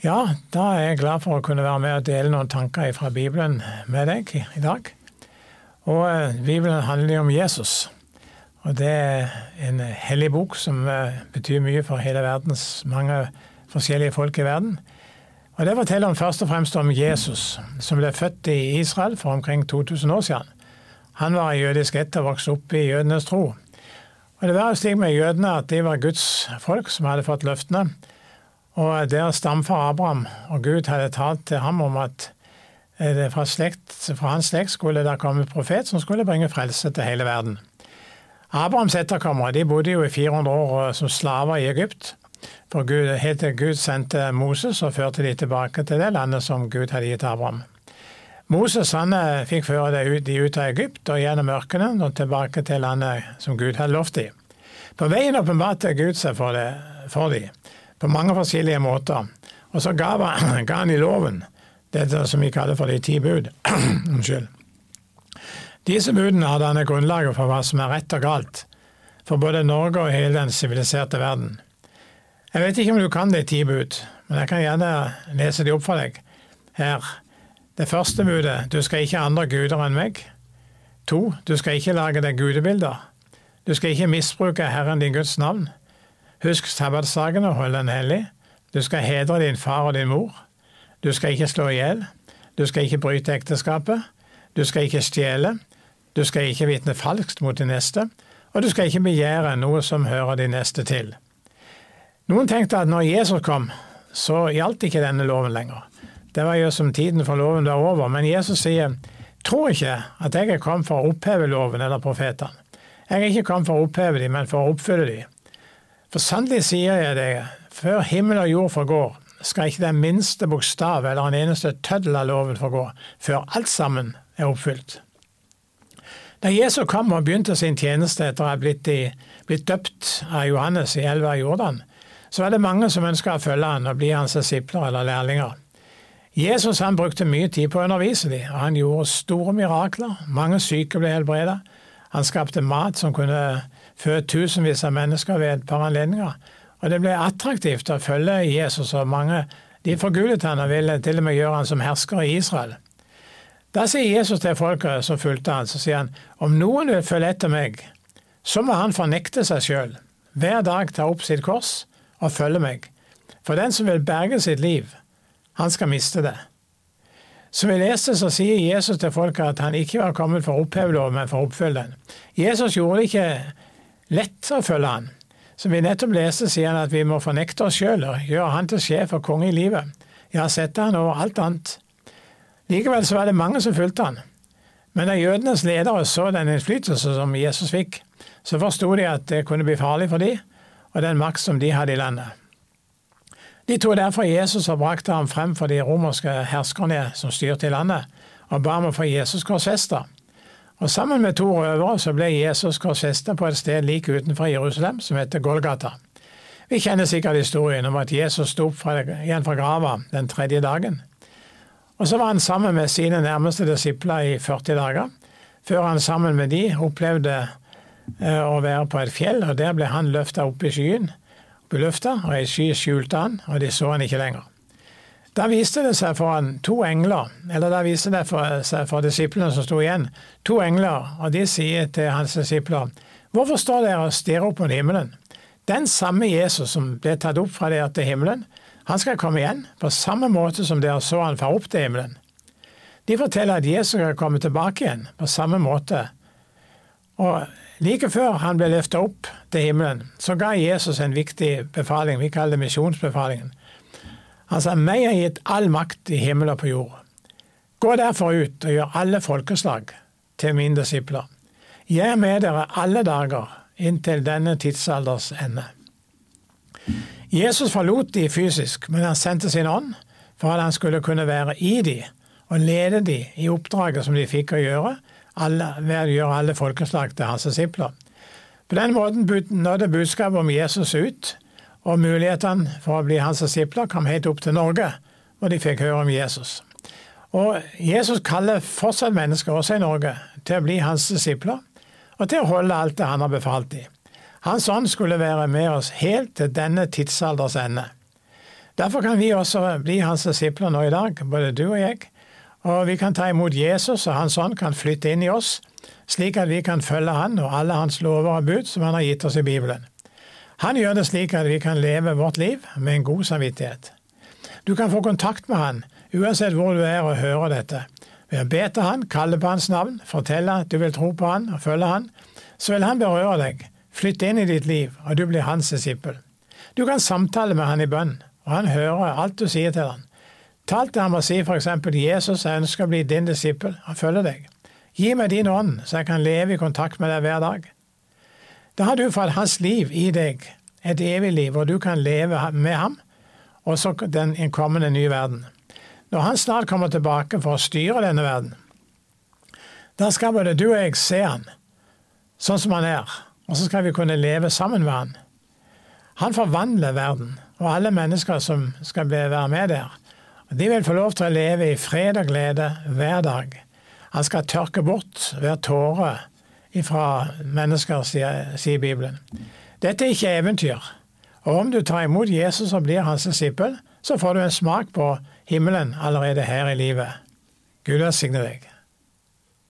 Ja, da er jeg glad for å kunne være med og dele noen tanker fra Bibelen med deg i dag. Og eh, Bibelen handler jo om Jesus. Og det er en hellig bok som eh, betyr mye for hele verdens mange forskjellige folk i verden. Og Det forteller om først og fremst om Jesus, som ble født i Israel for omkring 2000 år siden. Han var en jødisk ett og vokste opp i jødenes tro. Og Det var slik med jødene at de var Guds folk som hadde fått løftene. Og der stamfar Abraham og Gud hadde talt til ham om at eh, fra, slekt, fra hans slekt skulle det komme profet som skulle bringe frelse til hele verden. Abrahams etterkommere de bodde jo i 400 år som slaver i Egypt. For Gud, helt til Gud sendte Moses og førte de tilbake til det landet som Gud hadde gitt Abraham. Moses han eh, fikk føre de ut av Egypt og gjennom ørkenen og tilbake til landet som Gud hadde lovt dem. På veien åpenbarte Gud seg for, det, for dem på mange forskjellige måter. Og så ga han, i loven dette som vi kaller for de ti bud. Unnskyld. Disse budene har dannet grunnlaget for hva som er rett og galt for både Norge og hele den siviliserte verden. Jeg vet ikke om du kan de ti bud, men jeg kan gjerne lese de opp for deg her. Det første budet du skal ikke ha andre guder enn meg. To, du skal ikke lage deg gudebilder. Du skal ikke misbruke Herren din Guds navn. Husk sabbatsdagen og hold den hellig. Du skal hedre din far og din mor. Du skal ikke slå i hjel. Du skal ikke bryte ekteskapet. Du skal ikke stjele. Du skal ikke vitne falskt mot din neste. Og du skal ikke begjære noe som hører din neste til. Noen tenkte at når Jesus kom, så gjaldt ikke denne loven lenger. Det var jo som tiden for loven var over. Men Jesus sier, tro ikke at jeg er kommet for å oppheve loven eller profetene. Jeg er ikke kommet for å oppheve dem, men for å oppfylle dem. For sannelig sier jeg deg, før himmel og jord forgår, skal ikke den minste bokstav eller en eneste tøddel av loven forgå, før alt sammen er oppfylt. Da Jesus kom og begynte sin tjeneste etter å ha blitt, blitt døpt av Johannes i elva Jordan, så var det mange som ønska å følge han og bli hans disipler eller lærlinger. Jesus han brukte mye tid på å undervise dem, og han gjorde store mirakler. Mange syke ble helbredet. Han skapte mat som kunne føde tusenvis av mennesker ved et par anledninger. Og det ble attraktivt å følge Jesus, og mange de forgudet han og ville til og med gjøre han som hersker i Israel. Da sier Jesus til folket som fulgte han, så sier han om noen vil følge etter meg, så må han fornekte seg sjøl, hver dag ta opp sitt kors og følge meg. For den som vil berge sitt liv, han skal miste det. Som vi leste, så sier Jesus til folket at han ikke var kommet for å oppheve loven, men for å oppfylle den. Jesus gjorde det ikke lett å følge han. Som vi nettopp leste, sier han at vi må fornekte oss sjøl og gjøre han til sjef og konge i livet. Ja, sette han over alt annet. Likevel så var det mange som fulgte han. Men da jødenes ledere så den innflytelse som Jesus fikk, så forsto de at det kunne bli farlig for dem, og den makt som de hadde i landet. De tror derfor Jesus og brakte ham frem for de romerske herskerne som styrte i landet, og ba om å få Jesus korsfesta. Og Sammen med to røvere så ble Jesus korsfesta på et sted like utenfor Jerusalem, som heter Golgata. Vi kjenner sikkert historien om at Jesus sto opp igjen fra grava den tredje dagen. Og Så var han sammen med sine nærmeste disipler i 40 dager, før han sammen med de opplevde eh, å være på et fjell, og der ble han løfta opp i skyen, opp og ei sky skjulte han, og de så han ikke lenger. Da viste det seg for han to engler, eller da viste det seg for disiplene som sto igjen, to engler, og de sier til hans disipler, hvorfor står dere og stirrer opp mot himmelen? Den samme Jesus som ble tatt opp fra dere til himmelen, han skal komme igjen, på samme måte som dere så han far opp til himmelen. De forteller at Jesus skal komme tilbake igjen, på samme måte. Og like før han ble løfta opp til himmelen, så ga Jesus en viktig befaling, vi kaller det misjonsbefalingen. Han sa, meg er gitt all makt i himmel og på jord. Gå derfor ut og gjør alle folkeslag til mine disipler. Jeg er med dere alle dager inntil denne tidsalders ende. Jesus forlot de fysisk, men han sendte sin ånd for at han skulle kunne være i de og lede de i oppdraget som de fikk å gjøre, alle, å gjøre alle folkeslag til hans disipler. På den måten nådde budskapet om Jesus ut og mulighetene for å bli hans disipler kom helt opp til Norge, hvor de fikk høre om Jesus. Og Jesus kaller fortsatt mennesker, også i Norge, til å bli hans disipler, og til å holde alt det han har befalt dem. Hans ånd skulle være med oss helt til denne tidsalders ende. Derfor kan vi også bli hans disipler nå i dag, både du og jeg. Og vi kan ta imot Jesus, og Hans ånd kan flytte inn i oss, slik at vi kan følge Han og alle Hans lover og bud som Han har gitt oss i Bibelen. Han gjør det slik at vi kan leve vårt liv med en god samvittighet. Du kan få kontakt med Han uansett hvor du er og hører dette. Ved å be til Han, kalle på Hans navn, fortelle at du vil tro på Han og følge Han, så vil Han berøre deg, flytte inn i ditt liv, og du blir Hans disippel. Du kan samtale med Han i bønn, og Han hører alt du sier til Han. Tal til ham og si for eksempel Jesus, jeg ønsker å bli din disippel og følge deg. Gi meg din ånd, så jeg kan leve i kontakt med deg hver dag. Da har du fått hans liv i deg, et evig liv, hvor du kan leve med ham, og så den kommende nye verden. Når han snart kommer tilbake for å styre denne verden, da skal både du og jeg se han sånn som han er, og så skal vi kunne leve sammen med han. Han forvandler verden, og alle mennesker som skal være med der, de vil få lov til å leve i fred og glede hver dag. Han skal tørke bort hver tåre fra mennesker, sier, Bibelen. Dette er ikke eventyr. Og om du tar imot Jesus og blir hans disippel, så får du en smak på himmelen allerede her i livet. Gud velsigne deg.